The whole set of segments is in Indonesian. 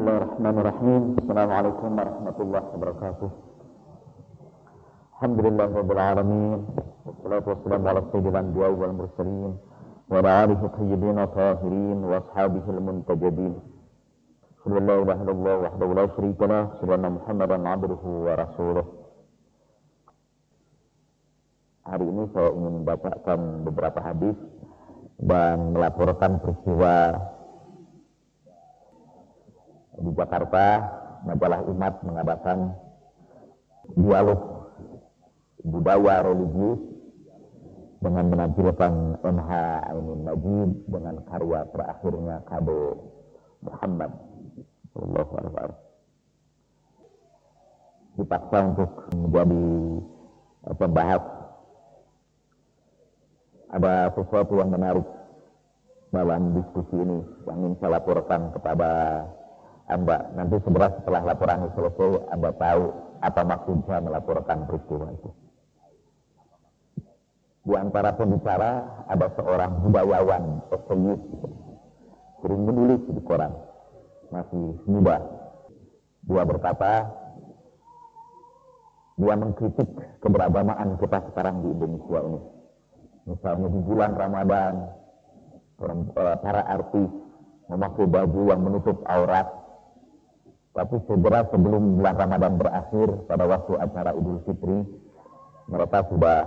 Bismillahirrahmanirrahim. Assalamualaikum warahmatullahi wabarakatuh. Alhamdulillahirabbil alamin. Wassalatu wassalamu ala sayyidil wa wal mursalin wa ala alihi tayyibin tahirin wa ashabihil muntajibin. Sallallahu alaihi wa wahdahu la syarika lah, subhana Muhammadan abduhu wa rasuluh. Hari ini saya ingin membacakan beberapa hadis dan melaporkan peristiwa di Jakarta, majalah Umat mengadakan dialog budaya religius dengan menampilkan MH Ainun Najib dengan karya terakhirnya Kado Muhammad. Alaihi Wasallam dipaksa untuk menjadi pembahas. Ada sesuatu yang menarik dalam diskusi ini yang ingin saya laporkan kepada Anda. Nanti segera setelah laporan selesai, Anda tahu apa maksudnya melaporkan peristiwa itu. Di antara pembicara ada seorang budayawan, esayis, sering menulis di koran, masih muda. Dia berkata, dia mengkritik keberagamaan kita sekarang di Indonesia ini Misalnya di bulan Ramadan, eh, para artis memakai baju yang menutup aurat. Tapi segera sebelum bulan Ramadan berakhir, pada waktu acara Idul Fitri, mereka sudah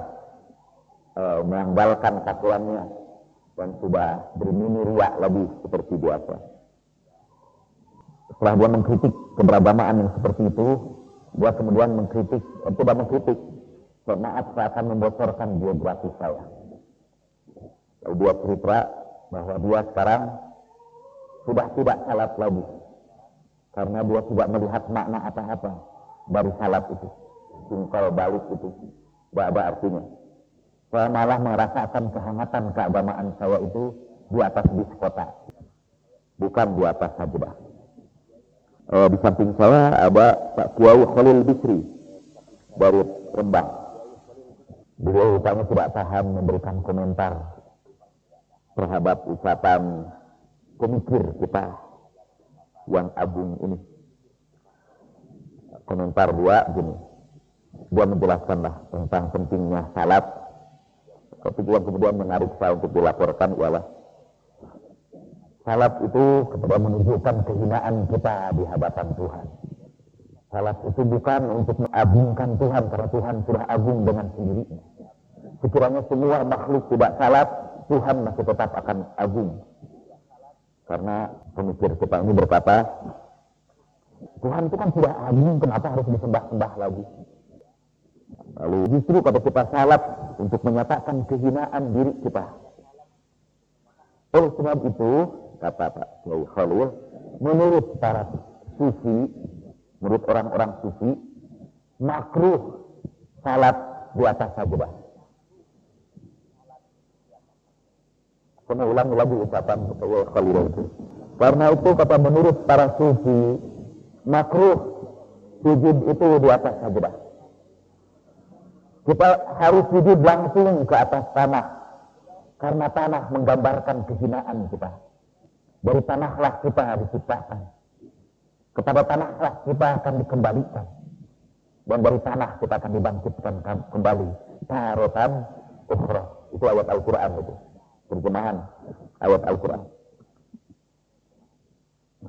uh, menganggalkan dan sudah bermini riak lebih seperti biasa. Setelah dia mengkritik keberagamaan yang seperti itu, dia kemudian mengkritik, eh, mengkritik, maaf saya akan membocorkan biografi saya dua cerita bahwa dia sekarang sudah tidak salat lagi karena dia tidak melihat makna apa-apa. Dari salat itu. Singkol balik itu. Apa artinya. Saya malah merasakan kehangatan keagamaan saya itu di atas bis kota. Bukan di atas sajadah e, di samping saya ada Pak Kuau Khalil Bisri. Dari Rembang. Beliau rupanya tidak paham memberikan komentar terhadap ucapan pemikir kita yang agung ini. Komentar dua gini, dia menjelaskanlah tentang pentingnya salat. Tapi dia kemudian menarik saya untuk dilaporkan ialah salat itu kepada menunjukkan kehinaan kita di hadapan Tuhan. Salat itu bukan untuk mengagungkan Tuhan karena Tuhan sudah agung dengan sendirinya. Sekiranya semua makhluk tidak salat, Tuhan masih tetap akan agung. Karena pemikir kita ini berkata, Tuhan itu kan sudah agung, kenapa harus disembah-sembah lagi? Lalu justru kalau kita salat untuk menyatakan kehinaan diri kita. Oleh sebab itu, kata Pak Kiai Khalil, menurut para sufi, menurut orang-orang sufi, makruh salat di atas sajadah. Karena ulang lagi ucapan Khalil itu. Karena itu kata menurut para sufi, makruh sujud itu di atas sajadah. Kita harus sujud langsung ke atas tanah. Karena tanah menggambarkan kehinaan kita. Dari tanahlah kita diciptakan. Kepada tanahlah kita akan dikembalikan. Dan dari tanah kita akan dibangkitkan kembali. Tarotan ukhra. Itu ayat Al-Quran itu terjemahan ayat Al-Quran.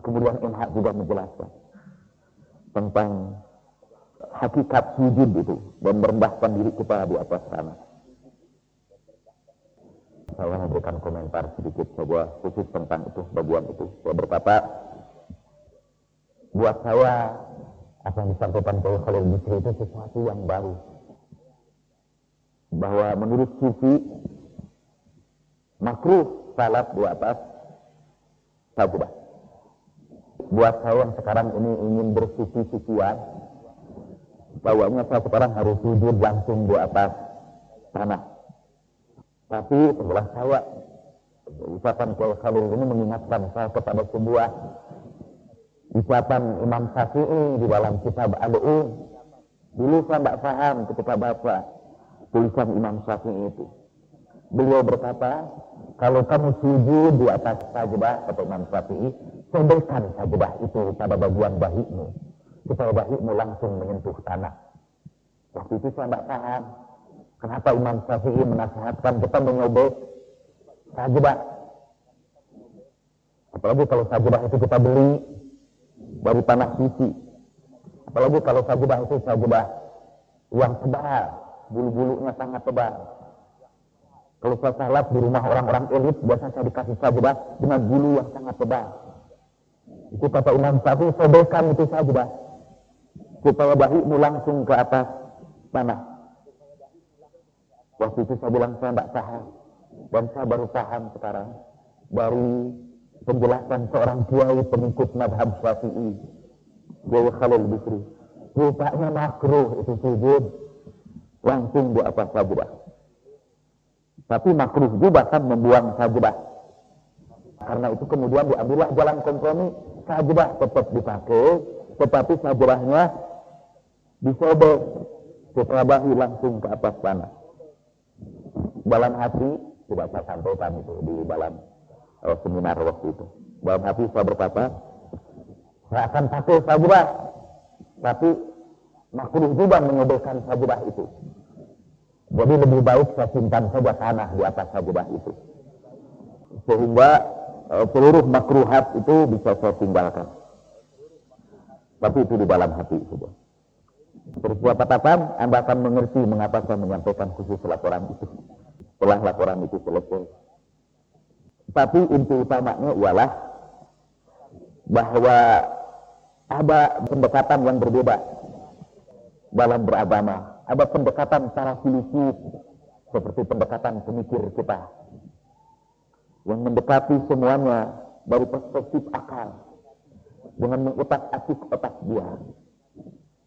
Kemudian MH juga menjelaskan tentang hakikat sujud itu dan merendahkan diri kita di atas sana. Saya memberikan komentar sedikit saja khusus tentang itu bagian itu. Saya berkata, buat saya apa yang disampaikan oleh Khalil itu sesuatu yang baru. Bahwa menurut Sufi makruh salat di atas sabubah. Buat saya yang sekarang ini ingin bersuci-sucian, bahwa saya sekarang harus sujud langsung di atas tanah. Tapi sebelah saya, ucapan Kuala Khalil ini mengingatkan saya kepada sebuah ucapan Imam Syafi'i di dalam kitab Al-U. Dulu saya tidak paham ketika baca tulisan Imam Syafi'i itu. Beliau berkata, kalau kamu sujud di atas sajadah atau Imam Syafi'i, sobekan sajadah itu pada bagian bahimu supaya bahimu langsung menyentuh tanah. Waktu itu saya tidak paham kenapa Imam Syafi'i menasihatkan kita menyobek sajadah. Apalagi kalau sajadah itu kita beli dari tanah suci. Apalagi kalau sajadah itu sajadah yang tebal, bulu-bulunya sangat tebal. Kalau saya salat di rumah orang-orang elit, biasa saya dikasih sajadah dengan bulu yang sangat tebal. Itu kata Imam Syafi'i, sobekan itu sajadah. Supaya bahimu langsung ke atas tanah. Waktu itu saya bilang saya tidak paham. Dan saya baru paham sekarang. Baru penjelasan seorang kiai pengikut madhab syafi'i. Kiai Khalil Bisri. Rupanya makruh itu sujud. Langsung di atas sajadah. Tapi makruh juga kan membuang sajadah. Karena itu kemudian diambillah jalan kompromi. Sajadah tetap dipakai. Tetapi sajadahnya disobek. Bahu langsung ke atas tanah. Dalam hati, tidak saya sampaikan itu di dalam uh, seminar waktu itu. Dalam hati saya berkata, saya akan pakai sajadah. Tapi makruh juga menyobekkan sajadah itu. Jadi lebih baik saya simpan saja tanah di atas sajadah itu. Sehingga uh, seluruh makruhat itu bisa saya tinggalkan. Tapi itu di dalam hati sudah. Terus buat catatan, Anda akan mengerti mengapa saya menyampaikan khusus laporan itu. Setelah laporan itu selesai. Tapi inti utamanya ialah bahwa ada pendekatan yang berbeda dalam beragama. Ada pendekatan secara filosofis seperti pendekatan pemikir kita. Yang mendekati semuanya dari perspektif akal. Dengan mengutak atik otak dia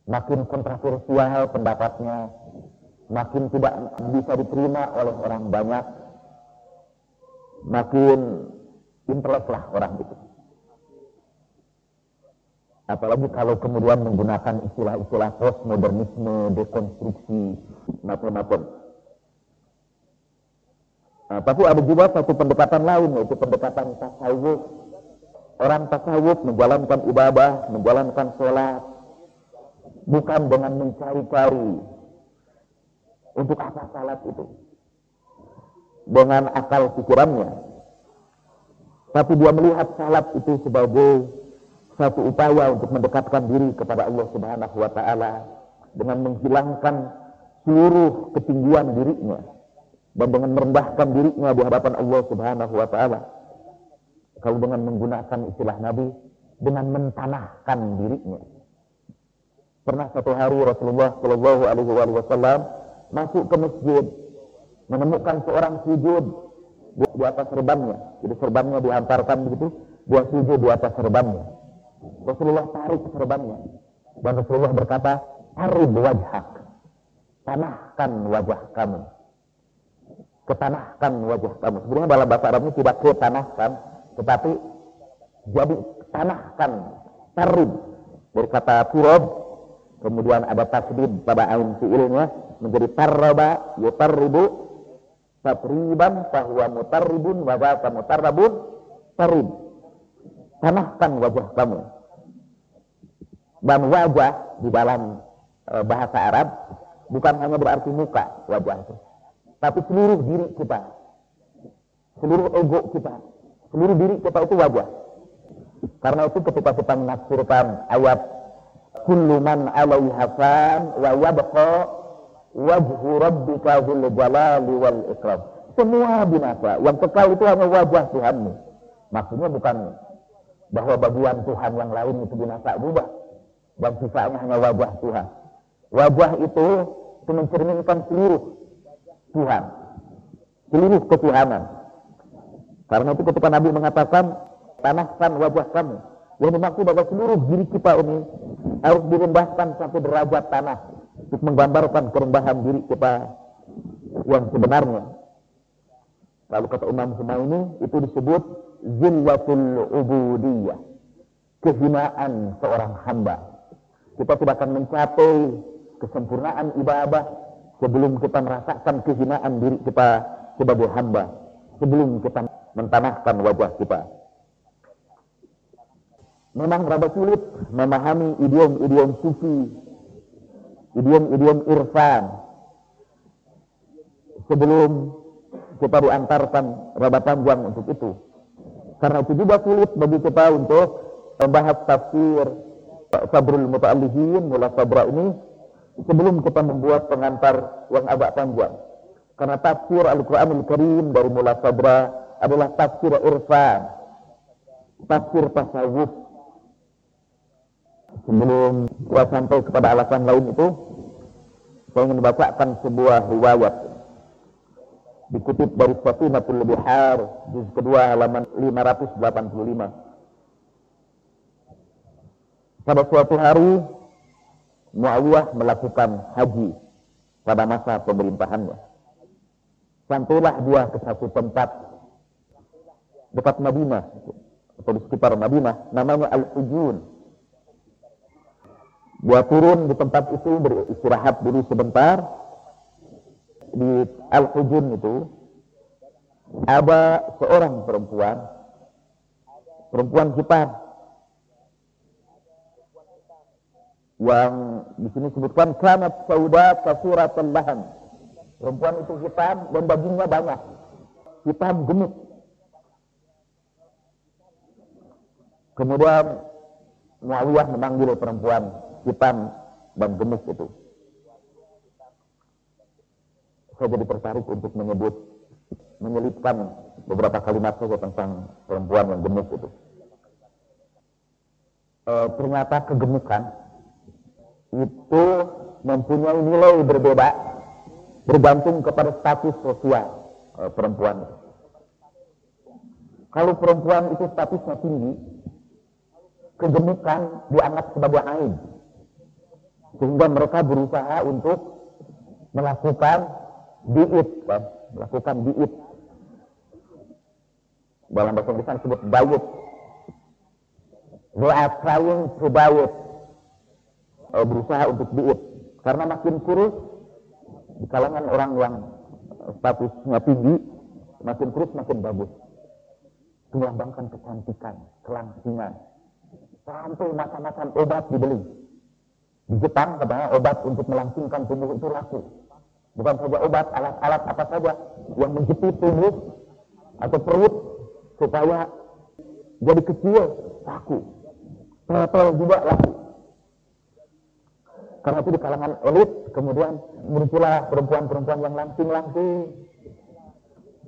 makin kontroversial pendapatnya, makin tidak bisa diterima oleh orang banyak, makin inteleklah orang itu. Apalagi kalau kemudian menggunakan istilah-istilah postmodernisme, dekonstruksi, macam-macam. Nah, tapi ada juga satu pendekatan lain, yaitu pendekatan tasawuf. Orang tasawuf menjalankan ibadah, menjalankan sholat, bukan dengan mencari-cari untuk apa salat itu dengan akal pikirannya tapi dia melihat salat itu sebagai satu upaya untuk mendekatkan diri kepada Allah Subhanahu wa taala dengan menghilangkan seluruh ketinggian dirinya dan dengan merendahkan dirinya di hadapan Allah Subhanahu wa taala. Kalau dengan menggunakan istilah Nabi dengan mentanahkan dirinya Pernah satu hari Rasulullah Shallallahu Alaihi Wasallam masuk ke masjid, menemukan seorang sujud di atas serbannya. Jadi serbannya dihantarkan begitu, dia sujud di atas serbannya. Rasulullah tarik serbannya. Dan Rasulullah berkata, Arib wajhak. Tanahkan wajah kamu. Ketanahkan wajah kamu. Sebenarnya dalam bahasa Arabnya tidak ketanahkan, tetapi jadi tanahkan. Tarib. Dari kata turab, kemudian ada tasdid pada ain fi'ilnya menjadi tarraba yutarribu tatriban bahwa mutarribun wa mutarrabun tarib tanahkan wajah kamu dan wajah di dalam e, bahasa Arab bukan hanya berarti muka wajah itu tapi seluruh diri kita seluruh ego kita seluruh diri kita itu wajah karena itu ketika kita menafsirkan ayat kullu man alaiha wa yabqa wajhu rabbika dzul jalali wal ikram. Semua binasa. Yang kekal itu hanya wajah Tuhanmu. Maksudnya bukan bahwa bagian Tuhan yang lain itu binasa juga. Dan sisanya hanya wajah Tuhan. Wajah itu, itu mencerminkan seluruh Tuhan. Seluruh ketuhanan. Karena itu ketika Nabi mengatakan, tanahkan wajah kamu yang dimaksud bahwa seluruh diri kita ini harus direndahkan satu derajat tanah untuk menggambarkan kerembahan diri kita yang sebenarnya. Lalu kata Imam Humayni itu disebut zillatul ubudiyah. Kehinaan seorang hamba. Kita tidak akan mencapai kesempurnaan ibadah sebelum kita merasakan kehinaan diri kita sebagai hamba. Sebelum kita mentanahkan wajah kita memang rada sulit memahami idiom-idiom sufi, idiom-idiom irfan. Sebelum kita diantarkan rada panjang untuk itu. Karena itu juga sulit bagi kita untuk membahas tafsir Sabrul Muta'alihin, Mula Sabra ini sebelum kita membuat pengantar yang agak panjang. Karena tafsir Al-Quranul Karim dari Mula Sabra adalah tafsir irfan, tafsir tasawuf. Sebelum saya sampai kepada alasan lain itu, saya ingin membacakan sebuah riwayat dikutip dari Safinatul Bihar juz kedua halaman 585 pada suatu hari Muawiyah melakukan haji pada masa pemerintahannya. Sampailah dia ke satu tempat dekat Madinah atau di sekitar Madinah namanya Al-Ujun dia turun di tempat itu beristirahat dulu sebentar di Al-Hujun itu ada seorang perempuan perempuan hitam yang di sini sebutkan kanat sauda kasurat lahan. Perempuan itu hitam dan dagingnya banyak. Hitam gemuk. Kemudian Muawiyah memanggil perempuan hitam dan gemuk itu saya jadi tertarik untuk menyebut menyelipkan beberapa kalimat saja tentang perempuan yang gemuk itu. E, ternyata kegemukan itu mempunyai nilai berbeda bergantung kepada status sosial e, perempuan. Kalau perempuan itu statusnya tinggi, kegemukan dianggap sebagai aib. Sehingga mereka berusaha untuk melakukan diit, melakukan diit. Dalam bahasa Inggris disebut bayut. They are trying to bayut. Berusaha untuk diit. Karena makin kurus, di kalangan orang yang statusnya tinggi, makin kurus makin bagus. Melambangkan kecantikan, kelangsingan. Sampai macam-macam obat dibeli. Di Jepang katanya obat untuk melangsingkan tubuh itu laku Bukan saja obat, alat-alat apa saja yang menjepit tubuh atau perut supaya jadi kecil, laku. Total juga laku. Karena itu di kalangan elit, kemudian muncullah perempuan-perempuan yang langsing-langsing.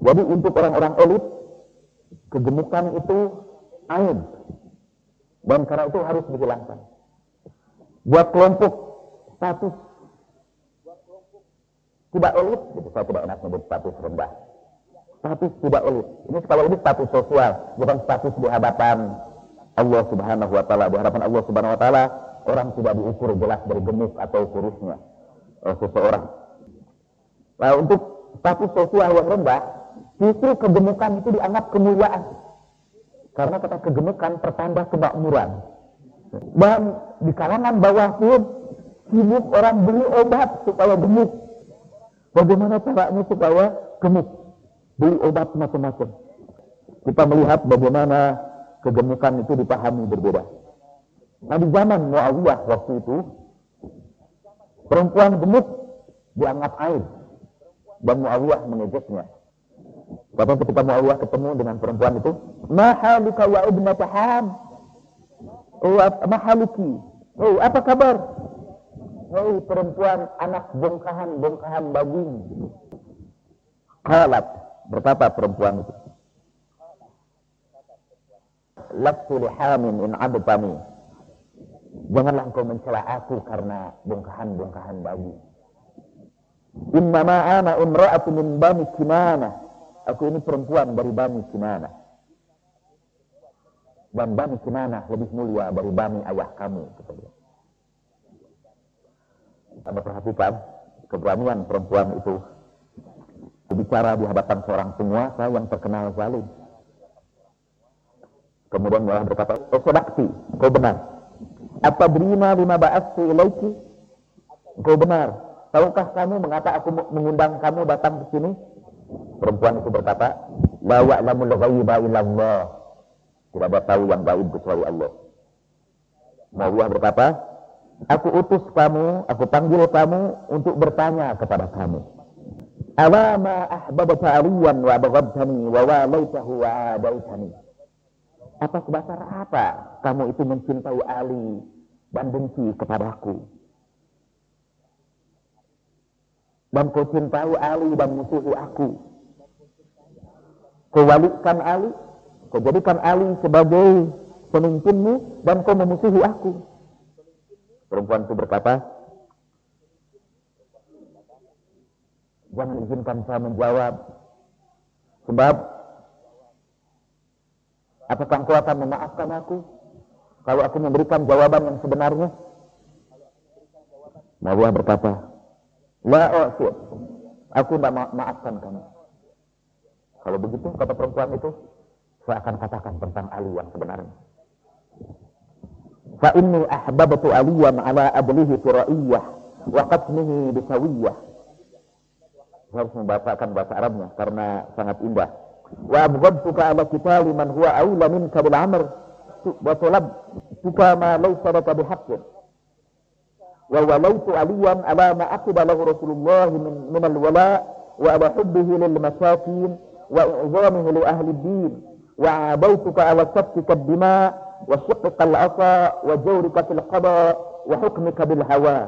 Jadi untuk orang-orang elit, kegemukan itu aib. Dan karena itu harus dihilangkan. Buat kelompok status tidak elit, gitu. saya tidak enak menyebut status rendah. Status tidak elit. Ini kalau ini status sosial, bukan status di Allah Subhanahu wa taala. Di Allah Subhanahu wa taala, orang tidak diukur jelas dari gemuk atau kurusnya oh, seseorang. Nah, untuk status sosial yang rendah, justru kegemukan itu dianggap kemuliaan. Karena kata kegemukan pertanda kemakmuran. Dan di kalangan bawah pun sibuk orang beli obat supaya gemuk. Bagaimana caranya supaya gemuk? Beli obat macam-macam. Kita melihat bagaimana kegemukan itu dipahami berbeda. Nah di zaman Muawiyah waktu itu, perempuan gemuk dianggap aib. Dan Muawiyah mengejeknya. Bapak ketika Muawiyah ketemu dengan perempuan itu, Mahaluka wa ibnata ham. Oh, mahaluki. Oh, apa kabar? Hei perempuan anak bongkahan-bongkahan babi. Kalat berkata perempuan itu. Lastu lihamin in abtani. Janganlah engkau mencela aku karena bongkahan-bongkahan babi. Innama ana umra'atu min bani kimana. Aku ini perempuan dari bani kimana. Dan kimana lebih mulia dari bani ayah kamu. Kata dia. Anda perhatikan keberanian perempuan itu berbicara di hadapan seorang penguasa yang terkenal zalim. Kemudian malah berkata, oh sodakti, kau benar. Apa berima lima ba'astu ilaiki? Kau benar. Tahukah kamu mengapa aku mengundang kamu datang ke sini? Perempuan itu berkata, La wa'lamul ghaiba illallah. Tidak ada tahu yang gaib kecuali Allah. Muawiyah berkata, aku utus kamu, aku panggil kamu untuk bertanya kepada kamu. Alama ahbabata aliyan wa abghadtani wa walaitahu wa adaitani. Apa sebesar apa kamu itu mencintai Ali dan benci kepadaku? Dan kau cintai Ali dan musuhi aku. Kau walikan Ali, kau jadikan Ali sebagai pemimpinmu dan kau memusuhi aku. Perempuan itu berkata, jangan izinkan saya menjawab. Sebab, apakah engkau akan memaafkan aku? Kalau aku memberikan jawaban yang sebenarnya? Mawiyah berkata, La aku tidak ma maafkan kamu. Kalau begitu, kata perempuan itu, saya akan katakan tentang Ali yang sebenarnya. Ahbabtu aliyan ala ablihi turaiyah wa qatmihi bisawiyah. Harus membacakan bahasa Arabnya karena sangat indah. Wa abghadtuka ala qitali man huwa awla minka bil amr wa talabtuka ma laysa laka bihaqqin. Wa walaitu aliyan ala ma aqiba lahu Rasulullah min, min al-wala wa ala hubbihi lil masakin wa i'zamihi li ahli ad-din wa abautuka ala sabtika ad-dima' وشقك العصا وجورك في القضاء وحكمك بالهوى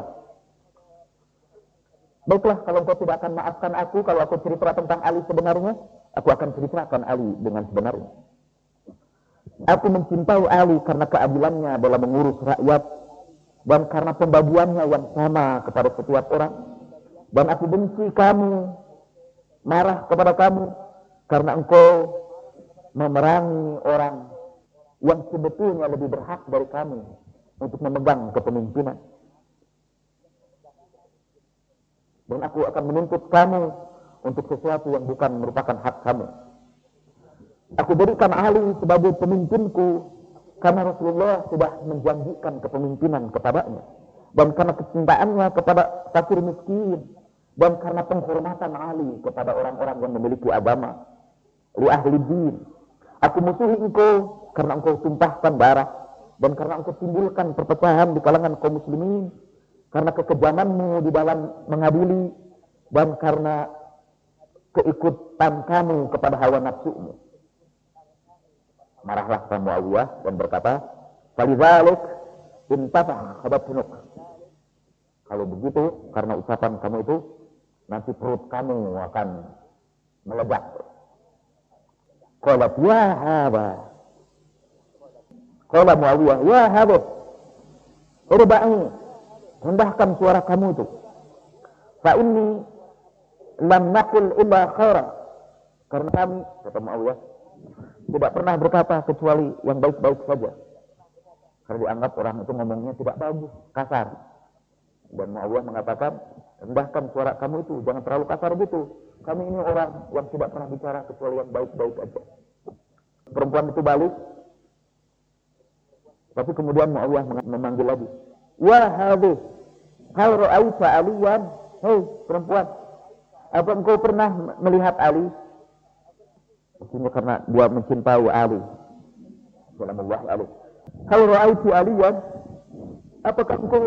Baiklah, kalau engkau tidak akan maafkan aku, kalau aku cerita tentang Ali sebenarnya, aku akan ceritakan Ali dengan sebenarnya. Aku mencintai Ali karena keadilannya dalam mengurus rakyat, dan karena pembabuannya yang sama kepada setiap orang. Dan aku benci kamu, marah kepada kamu, karena engkau memerangi orang yang sebetulnya lebih berhak dari kami untuk memegang kepemimpinan. Dan aku akan menuntut kamu untuk sesuatu yang bukan merupakan hak kamu. Aku berikan Ali sebagai pemimpinku karena Rasulullah sudah menjanjikan kepemimpinan kepadanya. Dan karena kecintaannya kepada fakir miskin. Dan karena penghormatan Ali kepada orang-orang yang memiliki agama. Li ahli din. Aku musuhi engkau karena engkau tumpahkan darah dan karena engkau timbulkan perpecahan di kalangan kaum muslimin karena kekejamanmu di dalam mengadili dan karena keikutan kamu kepada hawa nafsumu. Marahlah kamu Allah dan berkata, "Falidzalik intafah khabatunuk." Kalau begitu, karena ucapan kamu itu, nanti perut kamu akan meledak. Kalau ya haba Kala Muawiyah, ya Habib, urba'i, rendahkan suara kamu itu. Fa inni lam nakul illa khaira. Karena kami, kata Muawiyah, tidak pernah berkata kecuali yang baik-baik saja. Karena dianggap orang itu ngomongnya tidak bagus, kasar. Dan Muawiyah mengatakan, rendahkan suara kamu itu, jangan terlalu kasar gitu. Kami ini orang yang tidak pernah bicara kecuali yang baik-baik aja. Perempuan itu balik, tapi kemudian Allah memanggil lagi. Wah hadis. Hal ra'aita aliyan. Hei perempuan. Apa engkau pernah melihat Ali? Maksudnya karena dia mencintai Ali. Sallallahu alaihi Hal ra'aita aliyan. Apakah engkau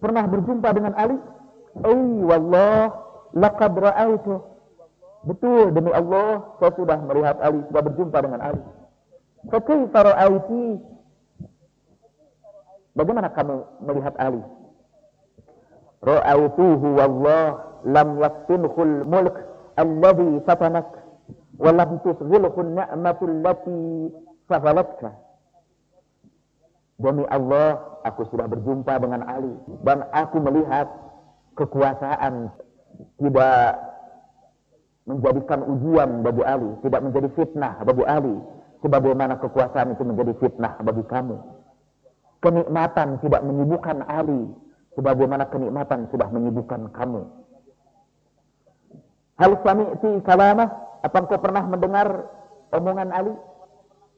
pernah berjumpa dengan Ali? Oh wallah. Laqad ra'aitu. Betul demi Allah saya sudah melihat Ali, sudah berjumpa dengan Ali. Fakaifa ra'aiti Bagaimana kamu melihat Ali? Ra'autuhu wallah lam yaftinhul mulk alladhi fatanak wa lam tusghilhu ni'matu allati fadalatka. Demi Allah, aku sudah berjumpa dengan Ali dan aku melihat kekuasaan tidak menjadikan ujian bagi Ali, tidak menjadi fitnah bagi Ali, sebagaimana kekuasaan itu menjadi fitnah bagi kamu kenikmatan tidak menyibukkan Ali sebagaimana kenikmatan sudah menyibukkan kamu. Hal sami'ti kalamah, apa pernah mendengar omongan Ali?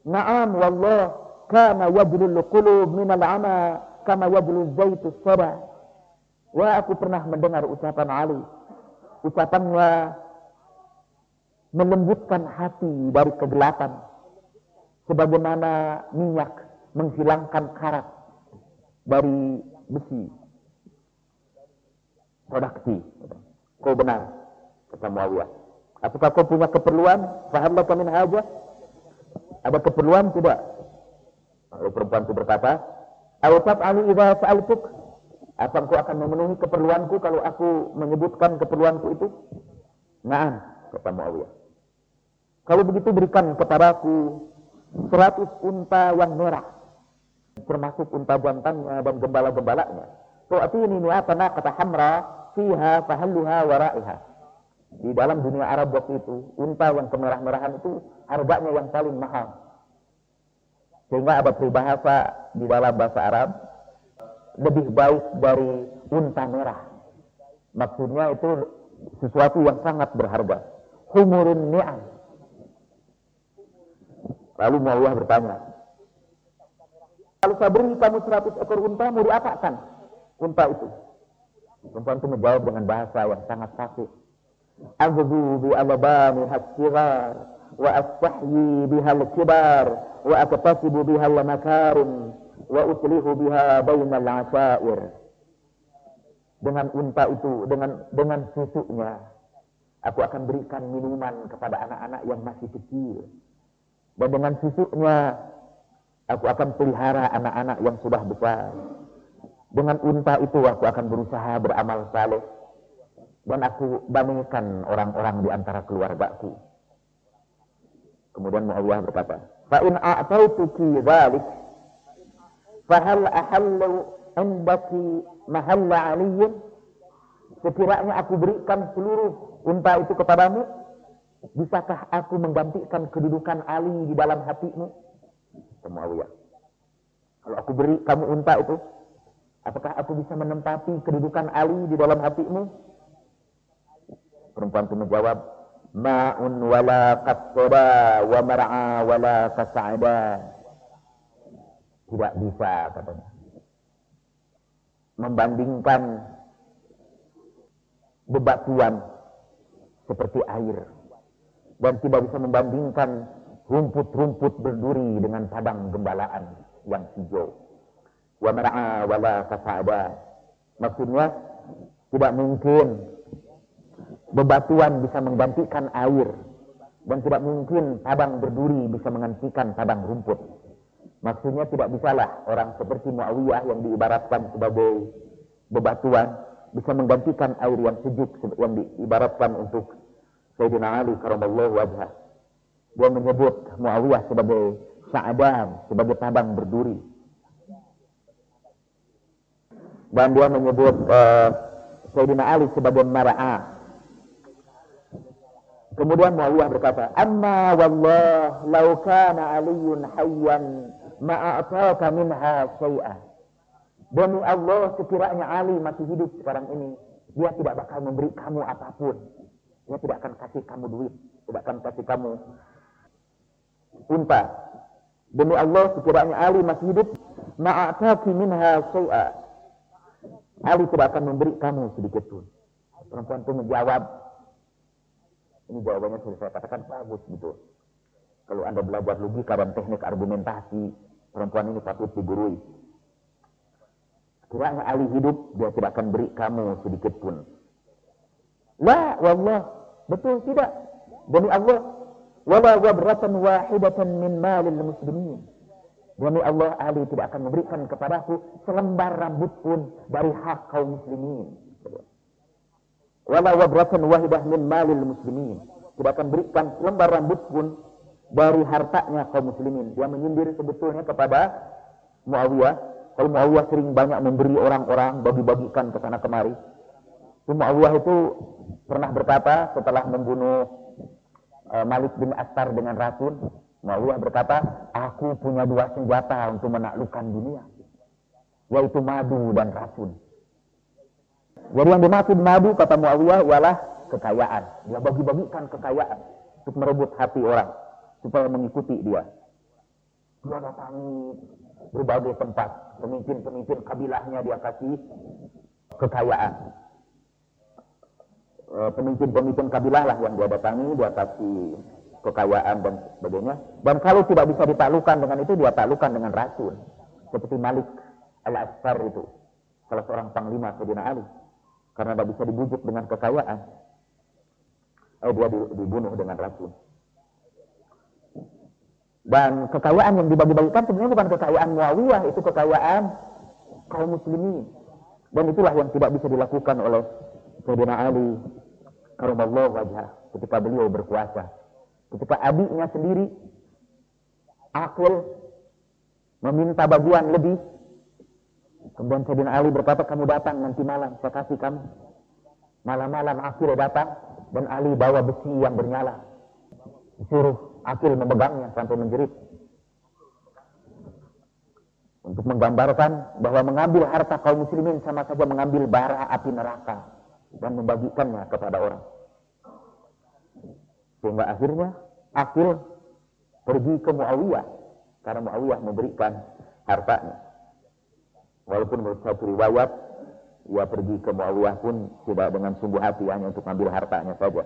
Naam wallah kana wajlul qulub minal ama kama wajlul zaitus sabah. Wah aku pernah mendengar ucapan Ali. Ucapannya melembutkan hati dari kegelapan sebagaimana minyak menghilangkan karat. dari besi. Produksi. Kau benar, kata Muawiyah. Apakah kau punya keperluan? Faham laka min hajah? Ada keperluan tidak? Lalu perempuan itu berkata, Awtab ali idha sa'altuk. Apa engkau akan memenuhi keperluanku kalau aku menyebutkan keperluanku itu? Nah, kata Muawiyah. Kalau begitu berikan kepadaku seratus unta yang merah. Termasuk unta jantannya dan gembala-gembalanya. Tu'atini mi'atana kata hamra fiha fahalluha wara'iha. Di dalam dunia Arab waktu itu, unta yang kemerah-merahan itu harganya yang paling mahal. Sehingga ada peribahasa di dalam bahasa Arab, lebih baik dari unta merah. Maksudnya itu sesuatu yang sangat berharga. Humurun ni'am. Lalu Muawiyah bertanya, kalau saya beri kamu 100 ekor unta, mau diapakan unta itu? Perempuan itu menjawab dengan bahasa yang sangat fasih. Aghdu bi alabani hasirar wa astahyi bihal kibar wa aktasibu bihal uslihu biha bainal asair. Dengan unta itu, dengan dengan susunya, aku akan berikan minuman kepada anak-anak yang masih kecil. Dan dengan susunya, aku akan pelihara anak-anak yang sudah besar. Dengan unta itu aku akan berusaha beramal saleh. Dan aku banggakan orang-orang di antara keluargaku. Kemudian Muawiyah berkata, "Fa in a'tautuki dzalik Fahal ahallu indaki mahalla aliyin? Sekiranya aku berikan seluruh unta itu kepadamu, bisakah aku menggantikan kedudukan Ali di dalam hatimu? Muawiyah. Kalau aku beri kamu unta itu, apakah aku bisa menempati kedudukan Ali di dalam hatimu? Perempuan itu menjawab, Ma'un wala qasra wa mar'a wala kas'ada. Tidak bisa katanya. Membandingkan bebatuan seperti air. Dan tidak bisa membandingkan rumput-rumput berduri dengan padang gembalaan yang hijau. Wa wala kasada. Maksudnya tidak mungkin bebatuan bisa menggantikan air dan tidak mungkin padang berduri bisa menggantikan padang rumput. Maksudnya tidak bisalah orang seperti Muawiyah yang diibaratkan sebagai bebatuan bisa menggantikan air yang sejuk yang diibaratkan untuk Sayyidina Ali karamallahu wajah. Dia menyebut Muawiyah sebagai Sa'adam, sebagai padang berduri. Dan dia menyebut uh, Sayyidina Ali sebagai Mara'ah. Kemudian Muawiyah berkata, "Amma wallah law kana Aliyun hayyan ma'ataka minha syai'ah. Demi Allah sekiranya Ali masih hidup sekarang ini, dia tidak bakal memberi kamu apa pun. Dia tidak akan kasih kamu duit, tidak akan kasih kamu unta. Demi Allah sekiranya Ali masih hidup, ma'ataki minha syai'ah. Ali tidak akan memberi kamu sedikit pun. Perempuan itu menjawab, ini jawabannya sudah saya katakan bagus gitu. Kalau Anda belajar logika dan teknik argumentasi, Perempuan ini patut digurui. Kiranya Ali hidup, dia tidak akan beri kamu sedikit pun. La, wallah. Betul tidak. Demi Allah. Wala wabratan wahidatan min malil muslimin. Demi Allah, Ali tidak akan memberikan kepadaku selembar rambut pun dari hak kaum muslimin. Wala wabratan wahidah min malil muslimin. Tidak akan berikan selembar rambut pun dari hartanya kaum muslimin. Dia menyindir sebetulnya kepada Muawiyah. Kalau Muawiyah sering banyak memberi orang-orang, bagi-bagikan ke sana kemari. Itu Muawiyah itu pernah berkata setelah membunuh uh, Malik bin Astar dengan racun. Muawiyah berkata, aku punya dua senjata untuk menaklukkan dunia. Yaitu madu dan racun. Jadi yang dimaksud madu kata Muawiyah ialah kekayaan. Dia bagi-bagikan kekayaan untuk merebut hati orang supaya mengikuti dia. Dia datangi berbagai tempat, pemimpin-pemimpin kabilahnya dia kasih kekayaan. Eh, pemimpin-pemimpin kabilah lah yang dia datangi, dia kasih kekayaan dan sebagainya. Dan kalau tidak bisa ditaklukkan dengan itu, dia taklukkan dengan racun. Seperti Malik Al-Asfar itu. Salah seorang panglima Sayyidina Ali. Karena tidak bisa dibujuk dengan kekayaan. Oh, dia dibunuh dengan racun. Dan kekayaan yang dibagi-bagikan sebenarnya bukan kekayaan Muawiyah, itu kekayaan kaum muslimin. Dan itulah yang tidak bisa dilakukan oleh Sayyidina Ali karamallah wajah ketika beliau berkuasa. Ketika adiknya sendiri Akil meminta bagian lebih. Kemudian Sayyidina Ali berkata, kamu datang nanti malam, saya kasih kamu. Malam-malam Akil datang dan Ali bawa besi yang bernyala. Disuruh Akil memegangnya sampai menjerit. Untuk menggambarkan bahwa mengambil harta kaum muslimin sama saja mengambil bara api neraka dan membagikannya kepada orang. Sehingga akhirnya Akil pergi ke Muawiyah karena Muawiyah memberikan hartanya. Walaupun menurut satu riwayat ia pergi ke Muawiyah pun tidak dengan sungguh hati hanya untuk ambil hartanya saja.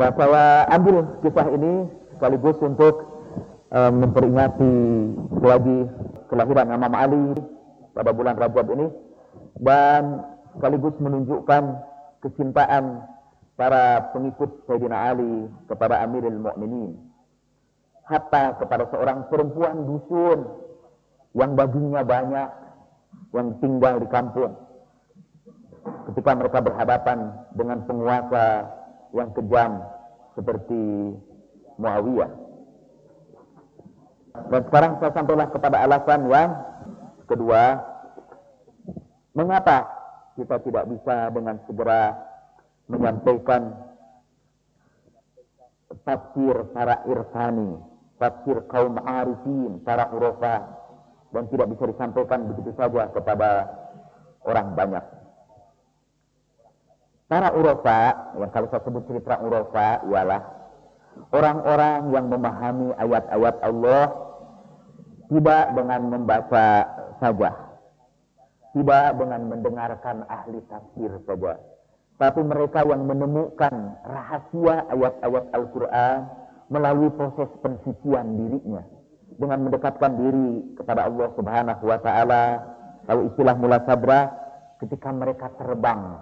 Nah, saya ambil kisah ini sekaligus untuk um, memperingati lagi kelahiran Imam Ali pada bulan Rajab ini dan sekaligus menunjukkan kecintaan para pengikut Sayyidina Ali kepada Amirul Mukminin hatta kepada seorang perempuan dusun yang bajunya banyak yang tinggal di kampung ketika mereka berhadapan dengan penguasa yang kejam seperti Muawiyah dan sekarang saya sampailah kepada alasan yang kedua. Mengapa kita tidak bisa dengan segera menyampaikan tafsir para irfani, tafsir kaum arifin, para urofa, dan tidak bisa disampaikan begitu saja kepada orang banyak. Para urofa, yang kalau saya sebut cerita urofa ialah orang-orang yang memahami ayat-ayat Allah tidak dengan membaca saja. Tidak dengan mendengarkan ahli tafsir saja. Tapi mereka yang menemukan rahasia ayat-ayat Al-Quran melalui proses pensucian dirinya. Dengan mendekatkan diri kepada Allah subhanahu wa ta'ala. Kalau istilah mula sabra, ketika mereka terbang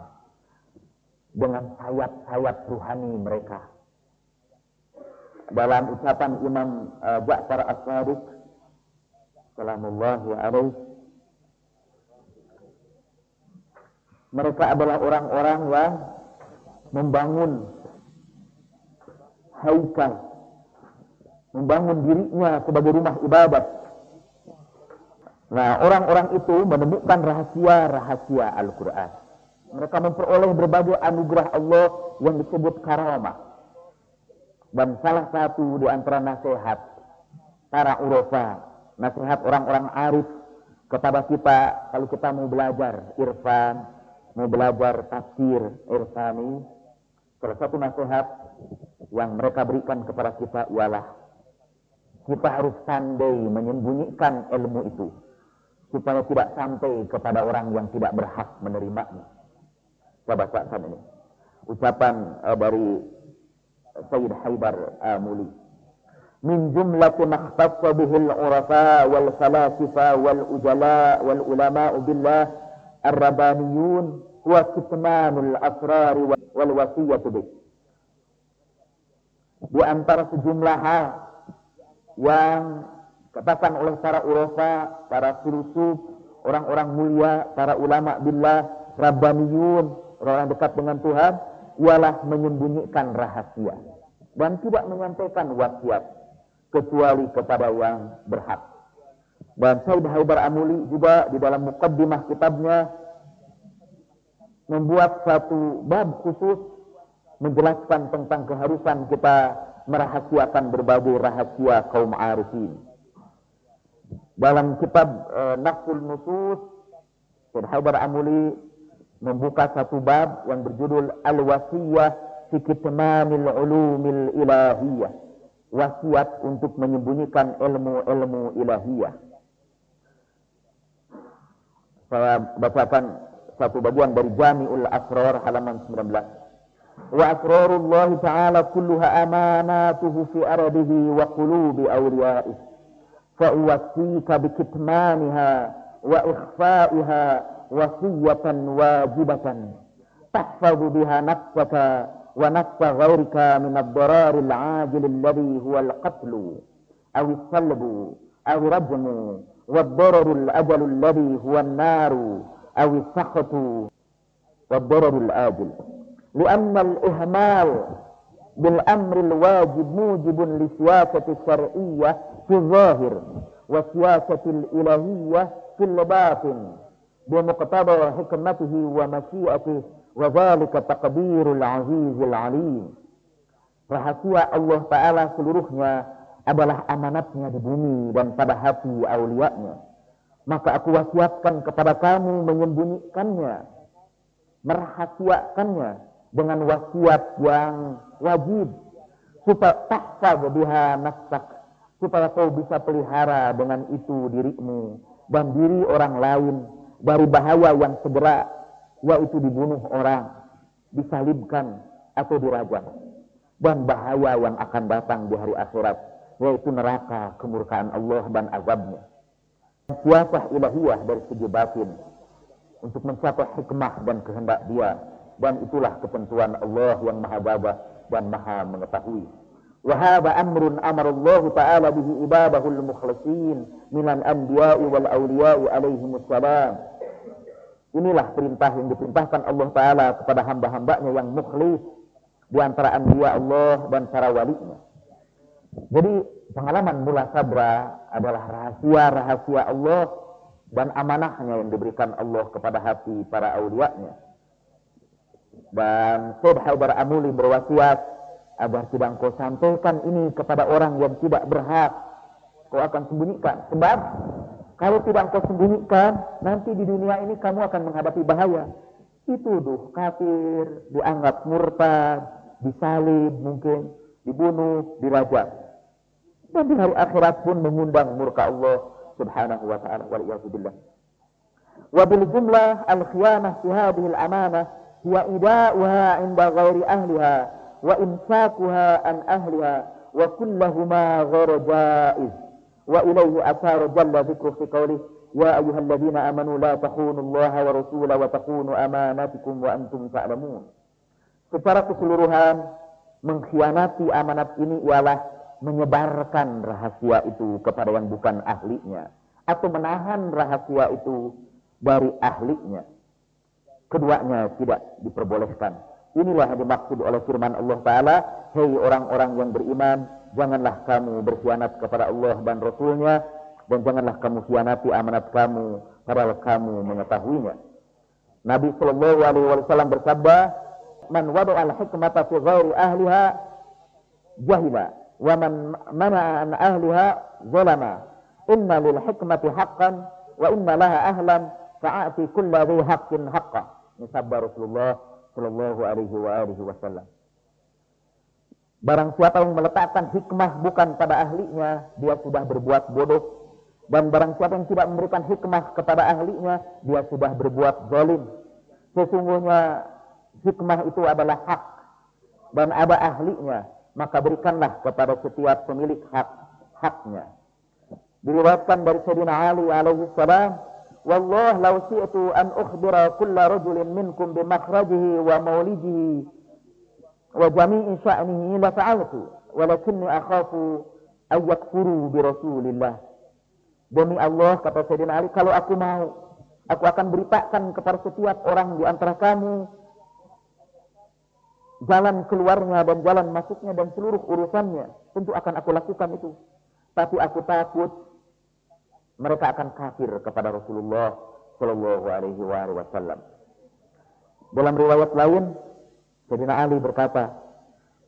dengan sayap-sayap ruhani mereka. Dalam ucapan Imam uh, Ja'far As-Sadiq, salamullahi alaih mereka adalah orang-orang yang membangun haikal membangun dirinya sebagai rumah ibadat. Nah orang-orang itu menemukan rahasia-rahasia Al-Quran. Mereka memperoleh berbagai anugerah Allah yang disebut karamah. Dan salah satu di antara nasihat para urofa nasihat orang-orang arif kepada kita kalau kita mau belajar irfan, mau belajar tafsir irfani, salah satu nasihat yang mereka berikan kepada kita ialah kita harus pandai menyembunyikan ilmu itu supaya tidak sampai kepada orang yang tidak berhak menerimanya. Saya bacakan ini. Ucapan uh, dari Sayyid Haibar Amuli. Eh, Min jumlatin akhtassa bihil urafa wal falasifa wal ujala wal ulama'u billah ar-rabaniyun wa kitmanul asrari wal wasiyatu bih. Di antara sejumlah hal yang katakan oleh para urafa, para filosof, orang-orang mulia, para ulama billah, rabbaniyun, orang dekat dengan Tuhan, ialah menyembunyikan rahasia dan tidak menyampaikan wasiat kecuali kepada yang berhak. Dan Said Haibar Amuli juga di dalam mukaddimah kitabnya membuat satu bab khusus menjelaskan tentang keharusan kita merahasiakan berbagai rahasia kaum arifin. Dalam kitab e, Nafsul Nusus, Said Haibar Amuli membuka satu bab yang berjudul Al-Wasiyah fi Kitmanil Ulumil Ilahiyah wasiat untuk menyembunyikan ilmu-ilmu ilahiyah. Saya bacakan satu bagian dari Jami'ul Asrar halaman 19. Asrarullah ta'ala kulluha amanatuhu fi aradihi wa qulubi awliya'ih. فأوصيك بكتمانها وإخفائها وصية واجبة تحفظ بها نفسك ونفس غيرك من الضرار العاجل الذي هو القتل أو الصلب أو رجم والضرر الأجل الذي هو النار أو السخط والضرر الآجل لأن الإهمال بالأمر الواجب موجب لسياسة الشرعية في الظاهر والسياسة الإلهية في الباطن بمقتضى حكمته ومشيئته وذلك تقدير العزيز العليم rahasia Allah Ta'ala seluruhnya adalah amanatnya di bumi dan pada hati aulianya. Maka aku wasiatkan kepada kamu menyembunyikannya, merahasiakannya dengan wasiat yang wajib. Supaya tahfaz biha nafsak supaya kau bisa pelihara dengan itu dirimu. Dan diri orang lain dari bahaya yang segera yaitu dibunuh orang, disalibkan atau dirajam dan bahaya yang akan datang di hari akhirat yaitu neraka kemurkaan Allah dan azabnya. Kuasa ilahiyah dari segi batin untuk mencapai hikmah dan kehendak dia dan itulah ketentuan Allah yang maha gagah dan maha mengetahui. Wahaba amrun amara Allah Ta'ala bihi ibadahul mukhlasin minan anbiya'i wal awliya'i alaihi salam. Inilah perintah yang diperintahkan Allah Ta'ala kepada hamba-hambanya yang mukhlis di antara anbiya Allah dan para walinya. Jadi pengalaman mula sabra adalah rahasia-rahasia Allah dan amanahnya yang diberikan Allah kepada hati para awliya'nya Syekh Haidar Amuli berwasiat agar tidak kau sampaikan ini kepada orang yang tidak berhak. Kau akan sembunyikan. Sebab kalau tidak kau sembunyikan, nanti di dunia ini kamu akan menghadapi bahaya. Dituduh kafir, dianggap murtad, disalib mungkin, dibunuh, dirajam. Dan di hari akhirat pun mengundang murka Allah subhanahu wa ta'ala. Wabil jumlah al-khiyanah fi hadihil amanah imsakuha an ahliha wa kullahuma ghairu jaiz. Wa ilayhi asara jalla dhikru fi qawlih ya ayyuhalladzina amanu la takhunu Allah wa rasula wa takhunu amanatikum wa antum ta'lamun. Secara keseluruhan mengkhianati amanat ini ialah menyebarkan rahasia itu kepada yang bukan ahlinya atau menahan rahasia itu dari ahlinya keduanya tidak diperbolehkan. Inilah yang dimaksud oleh firman Allah Ta'ala, Hei orang-orang yang beriman, janganlah kamu berkhianat kepada Allah dan Rasulnya, dan janganlah kamu khianati amanat kamu, padahal kamu mengetahuinya. Nabi Shallallahu Alaihi Wasallam bersabda, "Man wadu al hikmata fi ghairi ahliha jahila, wa man mana an ahliha zalama. Inna lil hikmati haqqan, wa inna laha ahlan, fa'ati kulla dhi haqqin haqqa." Ini sabda Rasulullah Shallallahu Alaihi Wasallam. Barang siapa yang meletakkan hikmah bukan pada ahlinya, dia sudah berbuat bodoh. Dan barang siapa yang tidak memberikan hikmah kepada ahlinya, dia sudah berbuat zalim. Sesungguhnya hikmah itu adalah hak dan ada ahlinya, maka berikanlah kepada setiap pemilik hak haknya. Diriwayatkan dari Sayyidina Ali alaihi salam, والله لو شئت أن أخبر كل رجل منكم بمخرجه ومولده وجميع شأنه لفعلت ولكني أخاف أن يكفروا برسول الله Demi Allah, kata Sayyidina Ali, kalau aku mau, aku akan beritakan kepada setiap orang di antara kamu jalan keluarnya dan jalan masuknya dan seluruh urusannya. Tentu akan aku lakukan itu. Tapi aku takut mereka akan kafir kepada Rasulullah Shallallahu Alaihi Wasallam. Dalam riwayat lain, Sayyidina Ali berkata,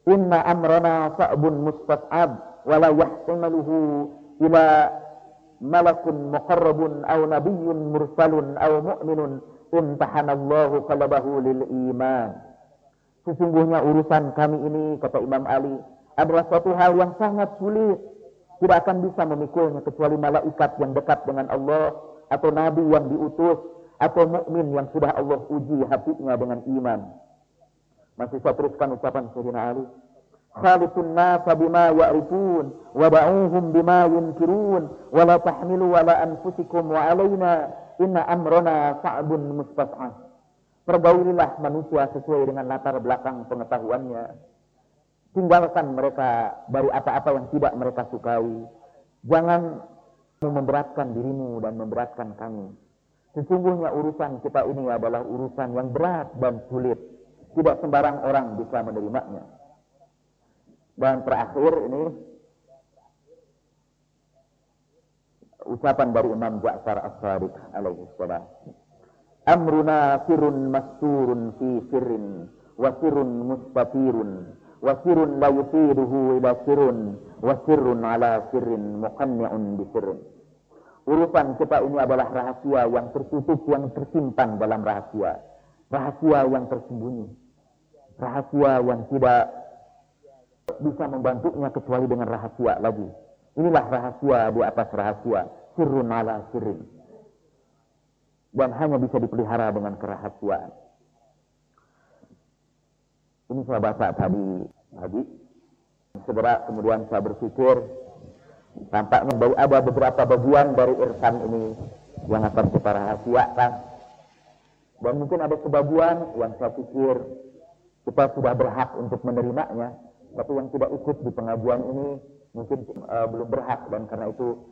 Inna amrana sa'bun mustas'ab wala yahtamaluhu ila malakun muqarrabun aw nabiyyun mursalun aw mu'minun imtahanallahu qalbahu lil iman. Sesungguhnya urusan kami ini, kata Imam Ali, adalah suatu hal yang sangat sulit tidak akan bisa memikulnya kecuali malaikat yang dekat dengan Allah atau nabi yang diutus atau mukmin yang sudah Allah uji hatinya dengan iman. Masih saya teruskan ucapan Sayyidina Ali. khaliqun nasa bima ya'rifun wa ba'uhum bima yunkirun wa la tahmilu wa la anfusikum wa alaina inna amrona sa'bun mustas'ah perbaulilah manusia sesuai dengan latar belakang pengetahuannya tinggalkan mereka dari apa-apa yang tidak mereka sukai. Jangan memberatkan dirimu dan memberatkan kami. Sesungguhnya urusan kita ini adalah urusan yang berat dan sulit. Tidak sembarang orang bisa menerimanya. Dan terakhir ini ucapan dari Imam Ja'far As-Sadiq alaihi salam. Amruna sirun masturun fi sirrin wa sirrun mustatirun wa sirrun la yusiruhu ila sirrun wa sirrun ala sirrin muqanni'un bi sirrin. Urusan kita ini adalah rahasia yang tertutup, yang tersimpan dalam rahasia. Rahasia yang tersembunyi. Rahasia yang tidak bisa membantunya kecuali dengan rahasia lagi. Inilah rahasia di atas rahasia. Sirrun ala sirrin. Dan hanya bisa dipelihara dengan kerahasiaan. Ini saya baca tadi. Tadi. Segera kemudian saya berpikir tampaknya ada beberapa bagian dari irfan ini yang akan kita rahasiakan. Dan mungkin ada sebagian yang saya pikir kita sudah berhak untuk menerimanya. Tapi yang tidak ikut di pengajuan ini mungkin uh, belum berhak. Dan karena itu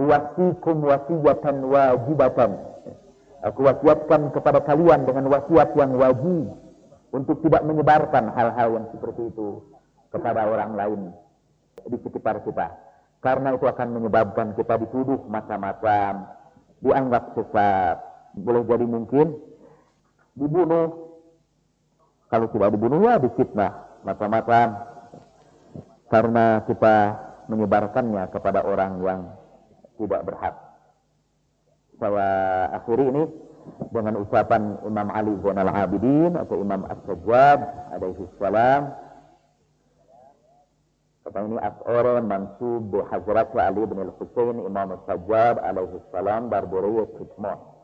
wasikum wasiyatan wajibatan. Aku wasiatkan kepada kalian dengan wasiat yang wajib untuk tidak menyebarkan hal-hal yang seperti itu kepada orang lain di sekitar kita. Karena itu akan menyebabkan kita dituduh macam-macam dianggap sesat. Boleh jadi mungkin dibunuh. Kalau tidak dibunuh ya difitnah macam-macam. Karena kita menyebarkannya kepada orang yang tidak berhak. Saya akhiri ini dengan ucapan Imam Ali Zainal Abidin atau Imam As-Sajjad alaihi salam. Kata ini as'ore mansub Hazrat Ali bin Al-Husain Imam As-Sajjad alaihi salam barburiyat hikmah.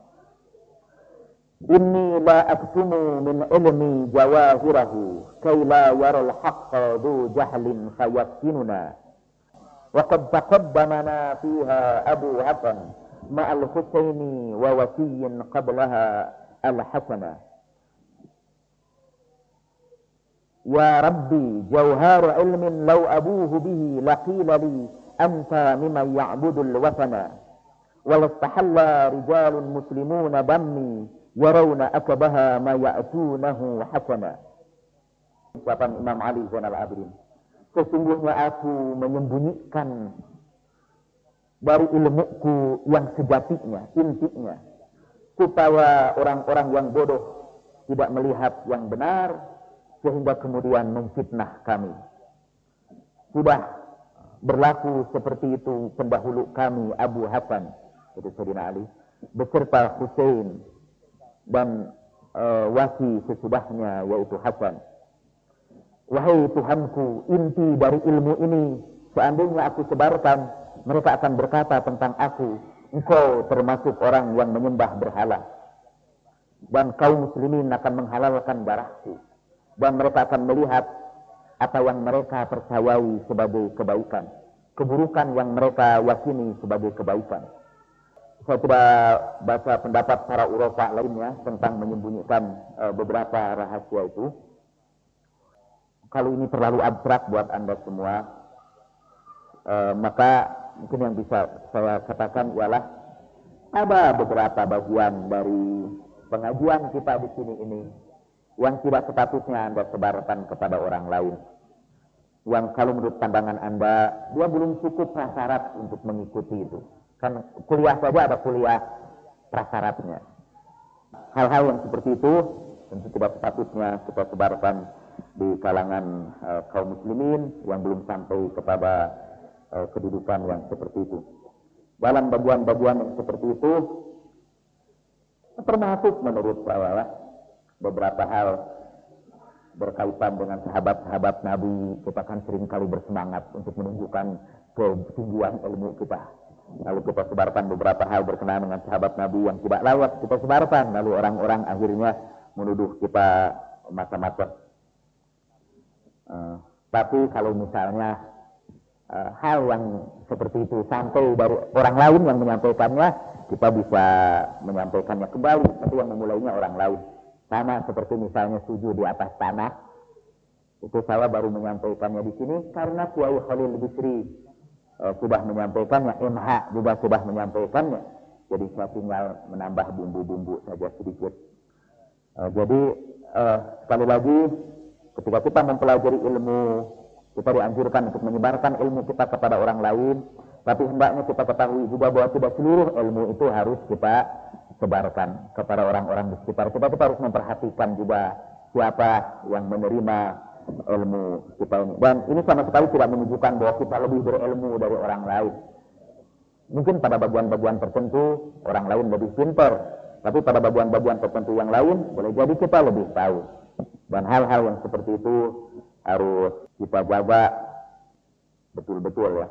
إني لا أكتم من علمي جواهره كي لا يرى الحق ذو جهل فيفتننا وقد تقدمنا فيها أبو حسن مع الحسين ووفي قبلها الحسن يا ربي جوهر علم لو أبوه به لقيل لي أنت ممن يعبد الوثن والاستحل رجال مسلمون دمي yarawna akabaha ma ya'tunahu hasana. Ucapan Imam Ali Zainal Abidin. Sesungguhnya aku menyembunyikan dari ilmuku yang sejatinya, intinya. Supaya orang-orang yang bodoh tidak melihat yang benar, sehingga kemudian memfitnah kami. Sudah berlaku seperti itu pendahulu kami Abu Hasan, itu Sayyidina Ali, beserta Hussein, dan e, wasi sesudahnya yaitu Hasan. Wahai Tuhanku, inti dari ilmu ini seandainya aku sebarkan, mereka akan berkata tentang aku, engkau termasuk orang yang menyembah berhala. Dan kaum muslimin akan menghalalkan darahku. Dan mereka akan melihat apa yang mereka percayai sebagai kebaikan. Keburukan yang mereka wakini sebagai kebaikan saya sudah baca pendapat para urofa lainnya tentang menyembunyikan e, beberapa rahasia itu. Kalau ini terlalu abstrak buat Anda semua, e, maka mungkin yang bisa saya katakan ialah ada beberapa bagian dari pengajuan kita di sini ini yang tidak sepatutnya Anda sebarkan kepada orang lain. Yang kalau menurut pandangan Anda, dia belum cukup prasyarat untuk mengikuti itu Kan kuliah saja ada kuliah prasyaratnya. Hal-hal yang seperti itu tentu tidak sepatutnya kita sebarkan di kalangan uh, kaum muslimin yang belum sampai kepada uh, kedudukan yang seperti itu. Dalam bagian-bagian yang seperti itu termasuk menurut saya beberapa hal berkaitan dengan sahabat-sahabat Nabi kita kan sering kali bersemangat untuk menunjukkan ketinggian ilmu kita Lalu kita sebarkan beberapa hal berkenaan dengan sahabat Nabi yang tidak lawat kita sebarkan. Lalu orang-orang akhirnya menuduh kita mata-mata. Uh, Tapi kalau misalnya uh, hal yang seperti itu sampai dari orang lain yang menyampaikannya, kita bisa menyampaikannya kembali. Tapi yang memulainya orang lain. Sama seperti misalnya sujud di atas tanah. Itu saya baru menyampaikannya di sini karena Kiai Khalil Bisri uh, sudah menyampaikannya, MH juga sudah menyampaikannya. Jadi saya tinggal menambah bumbu-bumbu saja sedikit. Uh, jadi uh, sekali lagi ketika kita mempelajari ilmu kita dianjurkan untuk menyebarkan ilmu kita kepada orang lain, tapi hendaknya kita ketahui juga bahwa tidak seluruh ilmu itu harus kita sebarkan kepada orang-orang di sekitar kita. Kita harus memperhatikan juga siapa yang menerima ilmu kita ini. Dan ini sama sekali tidak menunjukkan bahwa kita lebih berilmu dari orang lain. Mungkin pada bagian-bagian tertentu orang lain lebih pintar, tapi pada bagian-bagian tertentu yang lain boleh jadi kita lebih tahu. Dan hal-hal yang seperti itu harus kita jaga betul-betul ya.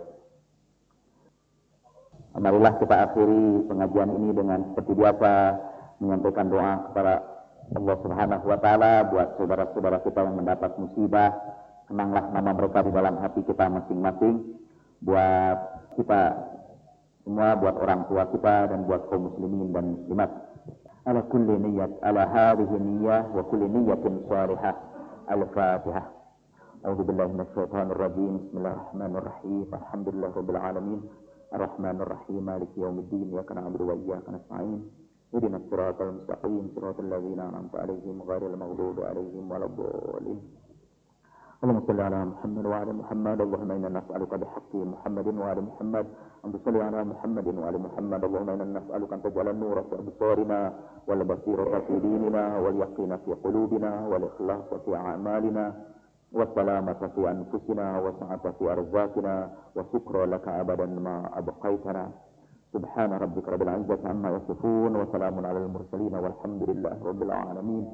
Marilah kita akhiri pengajian ini dengan seperti biasa menyampaikan doa kepada Allah Subhanahu wa taala buat saudara-saudara kita yang mendapat musibah. Kenanglah nama mereka di dalam hati kita masing-masing. Buat kita semua, buat orang tua kita dan buat kaum muslimin dan muslimat. Ala kulli niyyat, ala hadhihi niyyah wa kulli niyyatin salihah. Al-Fatihah. أعوذ بالله من الشيطان الرجيم. بسم الله الرحمن الرحيم. الحمد لله رب العالمين. الرحمن الرحيم. مالك يوم الدين. إياك نعبد وإياك نستعين. اهدنا الصراط المستقيم. صراط الذين أنعمت عليهم غير المغضوب عليهم ولا الضالين. اللهم صل على محمد وعلى محمد. اللهم إنا نسألك بحق محمد وعلى محمد. ان تصلي على محمد وعلى محمد. اللهم إنا نسألك أن تجعل النور في أبصارنا والبصيرة في ديننا واليقين في قلوبنا والإخلاص في أعمالنا. والسلامة في أنفسنا وسعة في أرزاقنا وشكر لك أبدا ما أبقيتنا. سبحان ربك رب العزة عما يصفون وسلام على المرسلين والحمد لله رب العالمين.